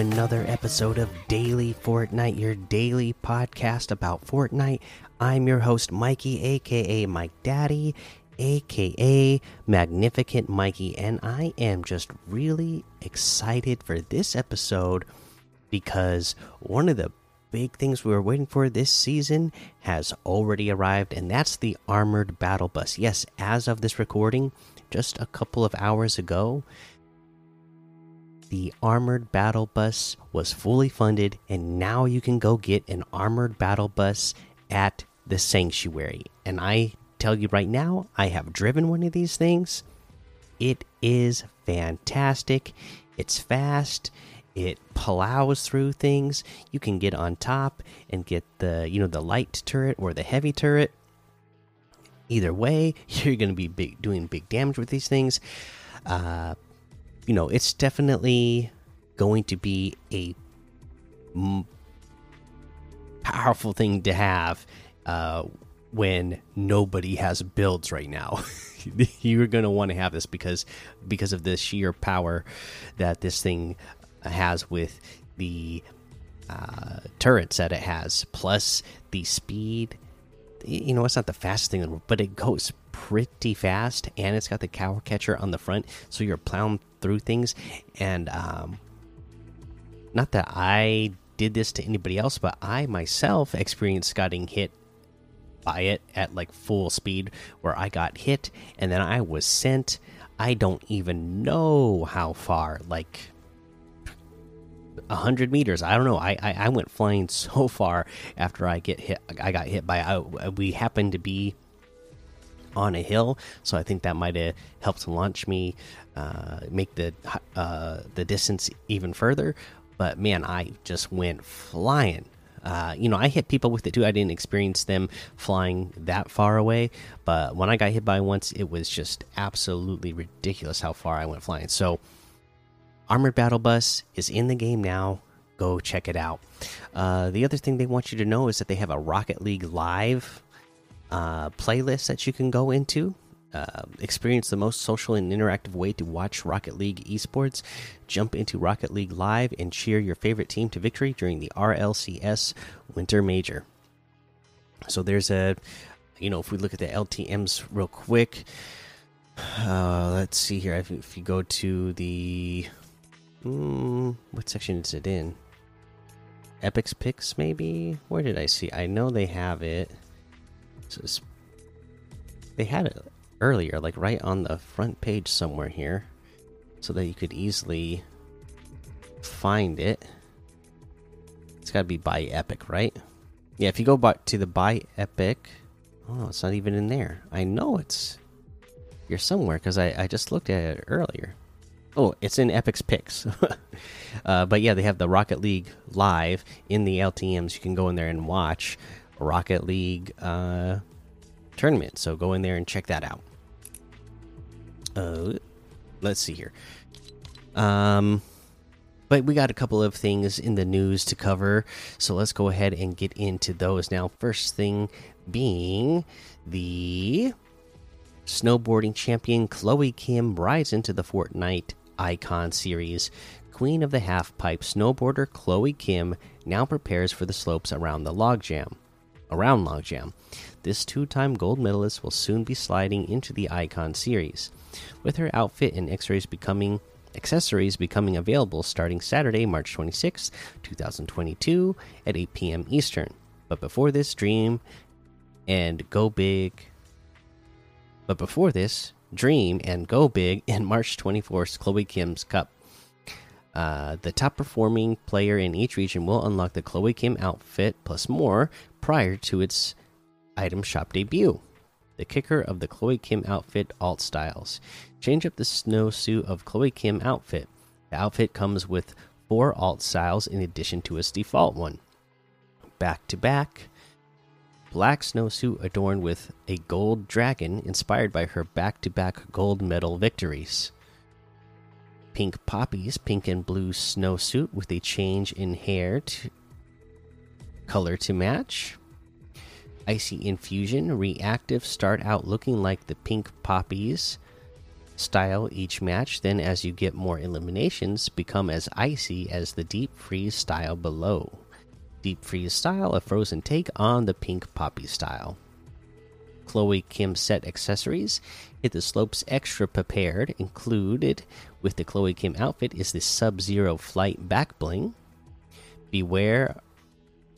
Another episode of Daily Fortnite, your daily podcast about Fortnite. I'm your host, Mikey, aka Mike Daddy, aka Magnificent Mikey, and I am just really excited for this episode because one of the big things we were waiting for this season has already arrived, and that's the Armored Battle Bus. Yes, as of this recording, just a couple of hours ago, the armored battle bus was fully funded and now you can go get an armored battle bus at the sanctuary. And i tell you right now i have driven one of these things. It is fantastic. It's fast. It plows through things. You can get on top and get the you know the light turret or the heavy turret. Either way you're going to be big, doing big damage with these things. Uh you know, it's definitely going to be a powerful thing to have uh, when nobody has builds right now. You're going to want to have this because because of the sheer power that this thing has with the uh, turrets that it has, plus the speed. You know, it's not the fastest thing, but it goes pretty fast, and it's got the cow catcher on the front, so you're plowing through things. And um, not that I did this to anybody else, but I myself experienced getting hit by it at like full speed, where I got hit and then I was sent. I don't even know how far, like a hundred meters. I don't know. I, I, I went flying so far after I get hit. I got hit by. I, we happened to be on a hill, so I think that might have helped launch me, uh, make the uh, the distance even further. But man, I just went flying. Uh, you know, I hit people with it too. I didn't experience them flying that far away, but when I got hit by once, it was just absolutely ridiculous how far I went flying. So, Armored Battle Bus is in the game now. Go check it out. Uh, the other thing they want you to know is that they have a Rocket League Live uh, playlist that you can go into. Uh, experience the most social and interactive way to watch Rocket League esports. Jump into Rocket League Live and cheer your favorite team to victory during the RLCS Winter Major. So there's a, you know, if we look at the LTMs real quick, uh, let's see here. If, if you go to the, mm, what section is it in? Epic's picks, maybe. Where did I see? I know they have it. They had it earlier, like right on the front page somewhere here, so that you could easily find it. It's got to be by Epic, right? Yeah, if you go back to the by Epic, oh, it's not even in there. I know it's you're somewhere because I, I just looked at it earlier. Oh, it's in Epic's picks. uh, but yeah, they have the Rocket League live in the LTMs. You can go in there and watch. Rocket League uh, tournament. So go in there and check that out. Uh, let's see here. Um, but we got a couple of things in the news to cover, so let's go ahead and get into those now. First thing being the snowboarding champion Chloe Kim rides into the Fortnite Icon series. Queen of the Half Pipe snowboarder Chloe Kim now prepares for the slopes around the logjam around Logjam. This two time gold medalist will soon be sliding into the Icon series, with her outfit and X-rays becoming accessories becoming available starting Saturday, March 26, 2022 at 8 p.m. Eastern. But before this, dream and go big. But before this, dream and go big in March 24th Chloe Kim's Cup. Uh, the top performing player in each region will unlock the Chloe Kim outfit plus more prior to its item shop debut. The kicker of the Chloe Kim outfit alt styles. Change up the snowsuit of Chloe Kim outfit. The outfit comes with four alt styles in addition to its default one. Back to back, black snowsuit adorned with a gold dragon inspired by her back to back gold medal victories. Pink poppies, pink and blue snowsuit with a change in hair to color to match. Icy Infusion reactive start out looking like the pink poppies style each match. Then, as you get more eliminations, become as icy as the deep freeze style below. Deep freeze style, a frozen take on the pink poppy style. Chloe Kim set accessories. Hit the slopes extra prepared. Included with the Chloe Kim outfit is the Sub Zero Flight back bling. Beware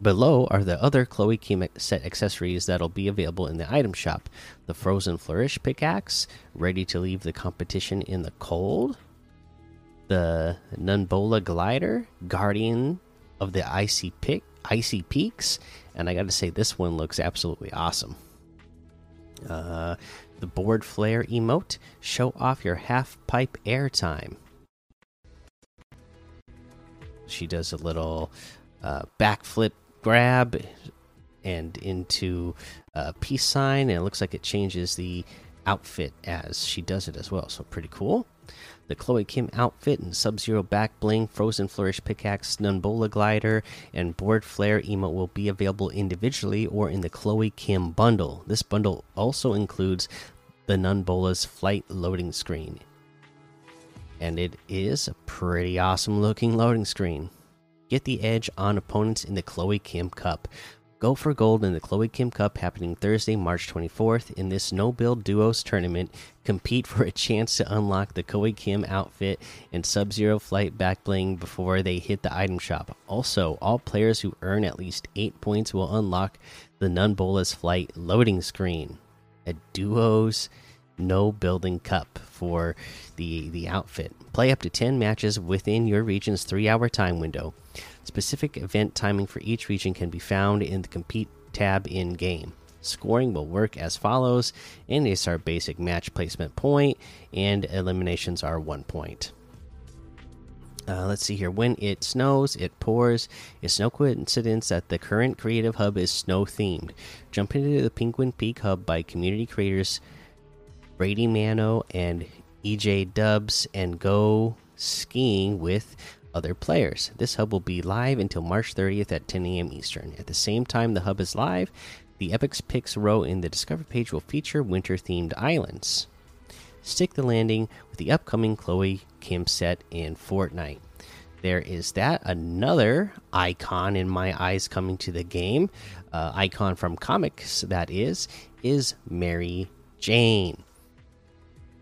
Below are the other Chloe Kim set accessories that'll be available in the item shop the Frozen Flourish pickaxe, ready to leave the competition in the cold, the Nunbola glider, guardian of the icy, pick, icy peaks, and I gotta say, this one looks absolutely awesome. Uh, the board flare emote, show off your half pipe airtime. She does a little uh, backflip grab and into a peace sign, and it looks like it changes the outfit as she does it as well. So pretty cool. The Chloe Kim outfit and Sub Zero back bling, Frozen Flourish pickaxe, Nunbola glider, and Board Flare emote will be available individually or in the Chloe Kim bundle. This bundle also includes the Nunbola's flight loading screen. And it is a pretty awesome looking loading screen. Get the edge on opponents in the Chloe Kim Cup. Go for gold in the Chloe Kim Cup happening Thursday, March 24th. In this no build duos tournament, compete for a chance to unlock the Chloe Kim outfit and Sub Zero Flight back bling before they hit the item shop. Also, all players who earn at least 8 points will unlock the Nunbola's Flight loading screen. A duos no building cup for the the outfit. Play up to 10 matches within your region's 3-hour time window. Specific event timing for each region can be found in the compete tab in game. Scoring will work as follows, and these are basic match placement point, and eliminations are one point. Uh, let's see here. When it snows, it pours. It's no coincidence that the current creative hub is snow themed. Jump into the Penguin Peak hub by community creators Brady Mano and EJ Dubs and go skiing with other players. This hub will be live until March 30th at 10 a.m. Eastern. At the same time the hub is live, the Epics Picks row in the Discover page will feature winter themed islands. Stick the landing with the upcoming Chloe Kim set in Fortnite. There is that. Another icon in my eyes coming to the game, uh, icon from comics, that is, is Mary Jane.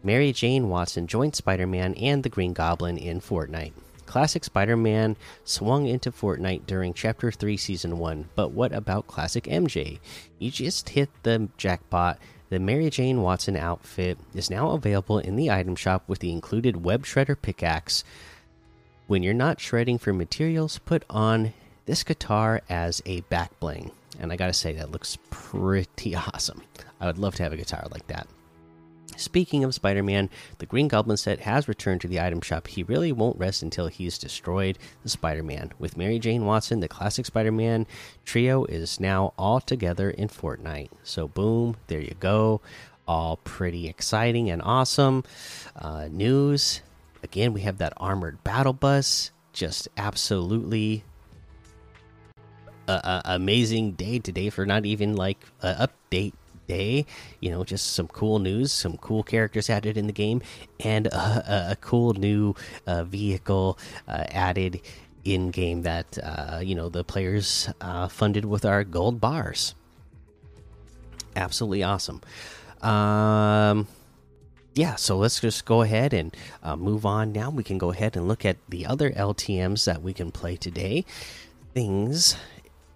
Mary Jane Watson joined Spider Man and the Green Goblin in Fortnite. Classic Spider Man swung into Fortnite during Chapter 3, Season 1, but what about Classic MJ? You just hit the jackpot. The Mary Jane Watson outfit is now available in the item shop with the included Web Shredder pickaxe. When you're not shredding for materials, put on this guitar as a back bling. And I gotta say, that looks pretty awesome. I would love to have a guitar like that. Speaking of Spider Man, the Green Goblin set has returned to the item shop. He really won't rest until he's destroyed the Spider Man. With Mary Jane Watson, the classic Spider Man trio is now all together in Fortnite. So, boom, there you go. All pretty exciting and awesome. Uh, news again, we have that armored battle bus. Just absolutely a, a amazing day today for not even like an update day. You know, just some cool news, some cool characters added in the game, and a, a cool new uh, vehicle uh, added in game that uh, you know the players uh, funded with our gold bars. Absolutely awesome. Um, yeah, so let's just go ahead and uh, move on. Now we can go ahead and look at the other LTM's that we can play today. Things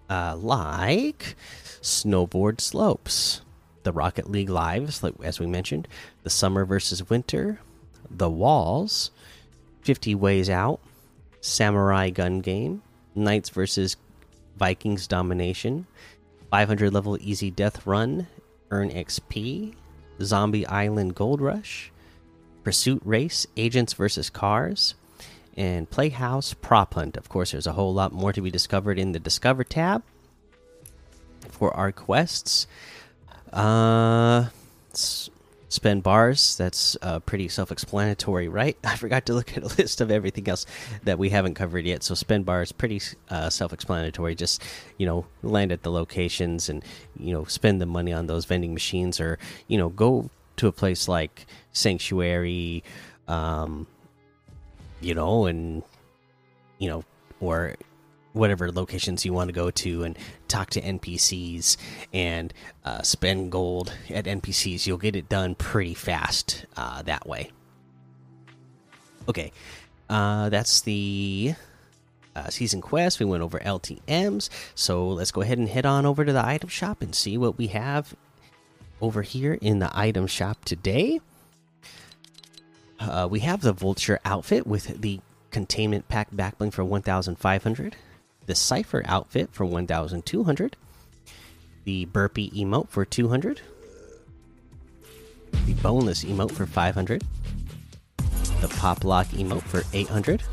uh, like snowboard slopes the Rocket League lives, like as we mentioned, the summer versus winter, the walls, 50 ways out, samurai gun game, knights versus Vikings domination, 500 level easy death run, earn XP, zombie island gold rush, pursuit race, agents versus cars, and playhouse prop hunt. Of course, there's a whole lot more to be discovered in the discover tab for our quests. Uh, spend bars. That's uh, pretty self-explanatory, right? I forgot to look at a list of everything else that we haven't covered yet. So spend bars, pretty uh, self-explanatory. Just you know, land at the locations and you know, spend the money on those vending machines, or you know, go to a place like Sanctuary, um, you know, and you know, or whatever locations you want to go to and talk to NPCs and uh, spend gold at NPCs, you'll get it done pretty fast uh, that way. Okay, uh, that's the uh, season quest. We went over LTMs, so let's go ahead and head on over to the item shop and see what we have over here in the item shop today. Uh, we have the vulture outfit with the containment pack backbling for 1500 the cipher outfit for 1200 the burpee emote for 200 the boneless emote for 500 the pop lock emote for 800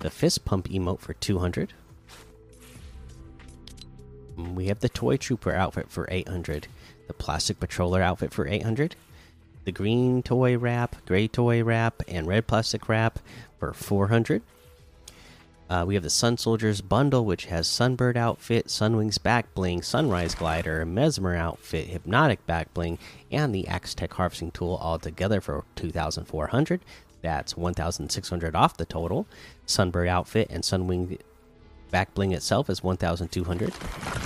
the fist pump emote for 200 mm, we have the toy trooper outfit for 800 the plastic patroller outfit for 800 the green toy wrap gray toy wrap and red plastic wrap for 400 uh, we have the Sun Soldiers bundle, which has Sunbird outfit, Sunwings back bling, Sunrise glider, Mesmer outfit, Hypnotic back bling, and the Axe Tech harvesting tool all together for 2,400. That's 1,600 off the total. Sunbird outfit and Sunwing back bling itself is 1,200.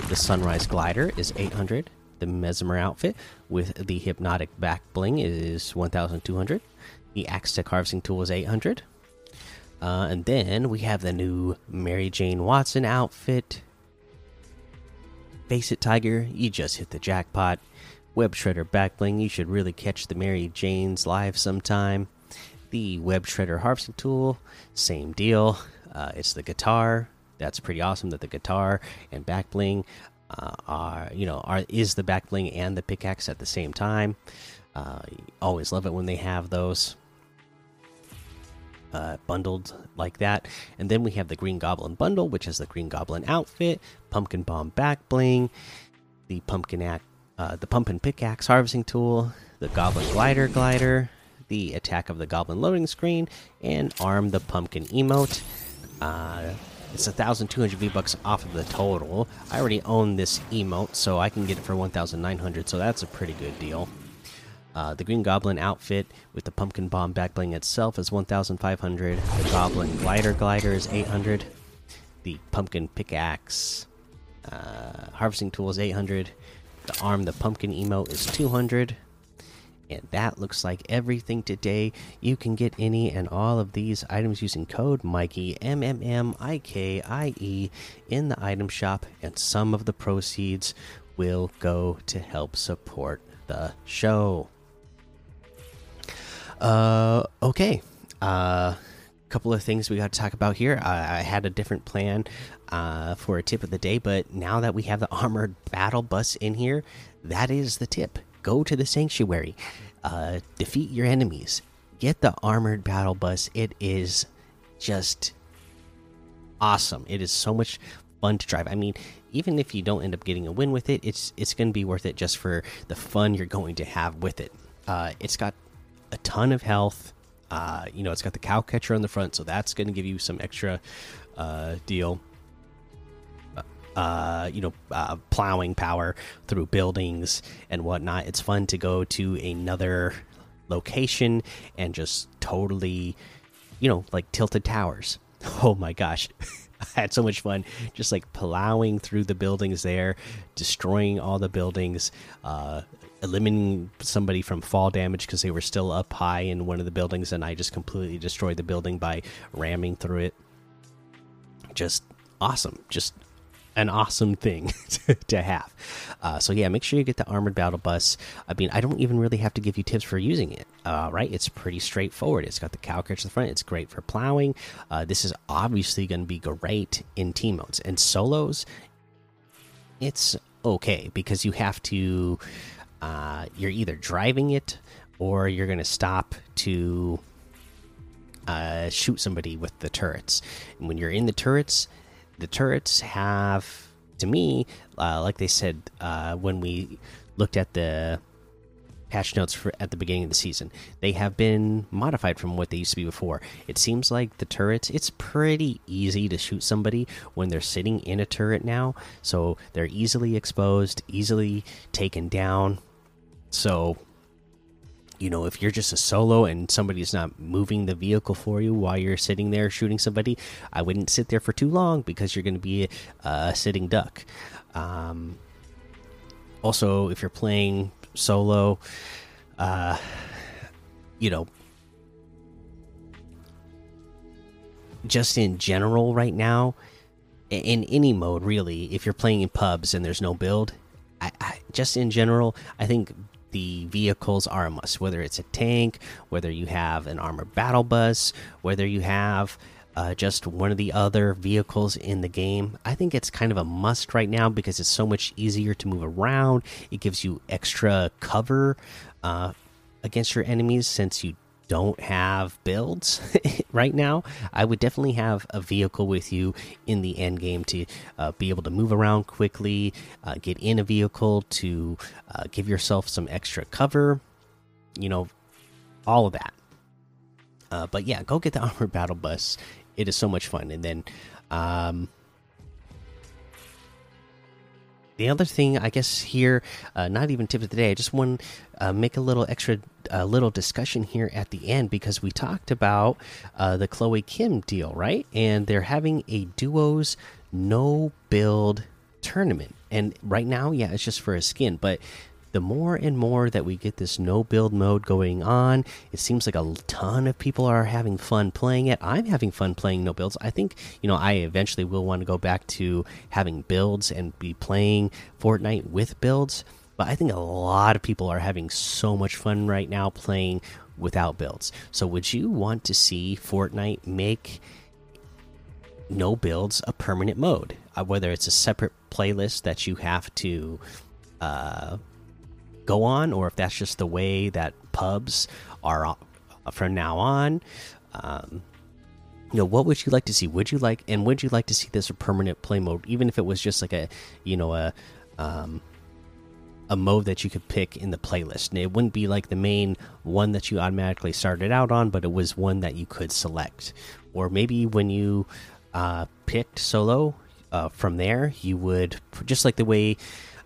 The Sunrise glider is 800. The Mesmer outfit with the Hypnotic back bling is 1,200. The Axe Tech harvesting tool is 800. Uh, and then we have the new Mary Jane Watson outfit. Face it, Tiger, you just hit the jackpot. Web Shredder backbling, you should really catch the Mary Janes live sometime. The Web Shredder harvesting tool, same deal. Uh, it's the guitar. That's pretty awesome that the guitar and backbling uh, are, you know, are is the backbling and the pickaxe at the same time. Uh, always love it when they have those uh, bundled like that. And then we have the Green Goblin bundle, which is the Green Goblin outfit, Pumpkin Bomb back bling, the Pumpkin act, uh, the Pumpkin Pickaxe harvesting tool, the Goblin Glider glider, the Attack of the Goblin loading screen, and Arm the Pumpkin emote. Uh, it's 1,200 V bucks off of the total. I already own this emote, so I can get it for 1,900. So that's a pretty good deal. Uh, the Green Goblin outfit with the Pumpkin Bomb backbling itself is 1,500. The Goblin Glider glider is 800. The Pumpkin Pickaxe uh, harvesting tool is 800. The Arm the Pumpkin emote is 200. And that looks like everything today. You can get any and all of these items using code Mikey M M M I K I E in the item shop, and some of the proceeds will go to help support the show. Uh, okay. A uh, couple of things we got to talk about here. I, I had a different plan uh, for a tip of the day, but now that we have the armored battle bus in here, that is the tip. Go to the sanctuary, uh, defeat your enemies, get the armored battle bus. It is just awesome. It is so much fun to drive. I mean, even if you don't end up getting a win with it, it's it's going to be worth it just for the fun you're going to have with it. Uh, it's got a ton of health. Uh, you know, it's got the cow catcher on the front, so that's going to give you some extra uh, deal. Uh, uh, you know, uh, plowing power through buildings and whatnot. It's fun to go to another location and just totally, you know, like tilted towers. Oh my gosh. I had so much fun just like plowing through the buildings there, destroying all the buildings, uh, eliminating somebody from fall damage because they were still up high in one of the buildings, and I just completely destroyed the building by ramming through it. Just awesome. Just an awesome thing to have. Uh, so yeah, make sure you get the armored battle bus. I mean, I don't even really have to give you tips for using it. Uh, right? It's pretty straightforward. It's got the cow catch at the front. It's great for plowing. Uh, this is obviously going to be great in team modes and solos. It's okay because you have to. Uh, you're either driving it or you're going to stop to uh, shoot somebody with the turrets. And when you're in the turrets, the turrets have, to me, uh, like they said uh, when we looked at the patch notes for at the beginning of the season, they have been modified from what they used to be before. It seems like the turrets, it's pretty easy to shoot somebody when they're sitting in a turret now, so they're easily exposed, easily taken down. So, you know, if you're just a solo and somebody's not moving the vehicle for you while you're sitting there shooting somebody, I wouldn't sit there for too long because you're going to be a sitting duck. Um, also, if you're playing solo, uh, you know, just in general right now, in any mode really, if you're playing in pubs and there's no build, I, I, just in general, I think the vehicles are a must. Whether it's a tank, whether you have an armored battle bus, whether you have uh, just one of the other vehicles in the game. I think it's kind of a must right now because it's so much easier to move around. It gives you extra cover uh, against your enemies since you don't have builds right now. I would definitely have a vehicle with you in the end game to uh, be able to move around quickly, uh, get in a vehicle to uh, give yourself some extra cover. You know, all of that. Uh, but yeah, go get the armored battle bus it is so much fun. And then, um, the other thing, I guess here, uh, not even tip of the day. I just want to uh, make a little extra, uh, little discussion here at the end because we talked about uh, the Chloe Kim deal, right? And they're having a duos no build tournament. And right now, yeah, it's just for a skin, but the more and more that we get this no build mode going on, it seems like a ton of people are having fun playing it. I'm having fun playing no builds. I think, you know, I eventually will want to go back to having builds and be playing Fortnite with builds. But I think a lot of people are having so much fun right now playing without builds. So, would you want to see Fortnite make no builds a permanent mode? Uh, whether it's a separate playlist that you have to uh, go on, or if that's just the way that pubs are from now on. Um, you know, what would you like to see? Would you like, and would you like to see this a permanent play mode, even if it was just like a, you know, a, um, a mode that you could pick in the playlist. And it wouldn't be like the main one that you automatically started out on, but it was one that you could select. Or maybe when you uh, picked solo uh, from there, you would just like the way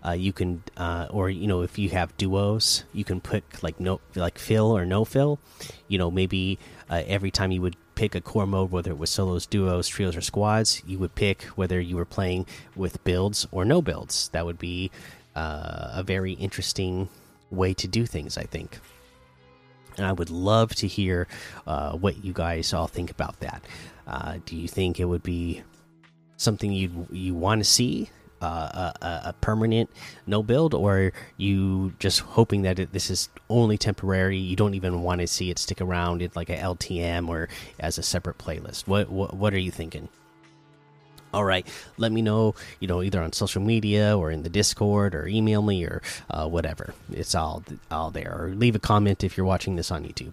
uh, you can, uh, or you know, if you have duos, you can put like no, like fill or no fill. You know, maybe uh, every time you would pick a core mode, whether it was solos, duos, trios, or squads, you would pick whether you were playing with builds or no builds. That would be uh, a very interesting way to do things, I think. And I would love to hear uh, what you guys all think about that. Uh, do you think it would be something you you want to see? Uh, a, a, permanent no build, or you just hoping that it, this is only temporary? You don't even want to see it stick around in like a LTM or as a separate playlist. What what what are you thinking? All right, let me know. You know, either on social media or in the Discord, or email me or uh, whatever. It's all all there. Or leave a comment if you're watching this on YouTube.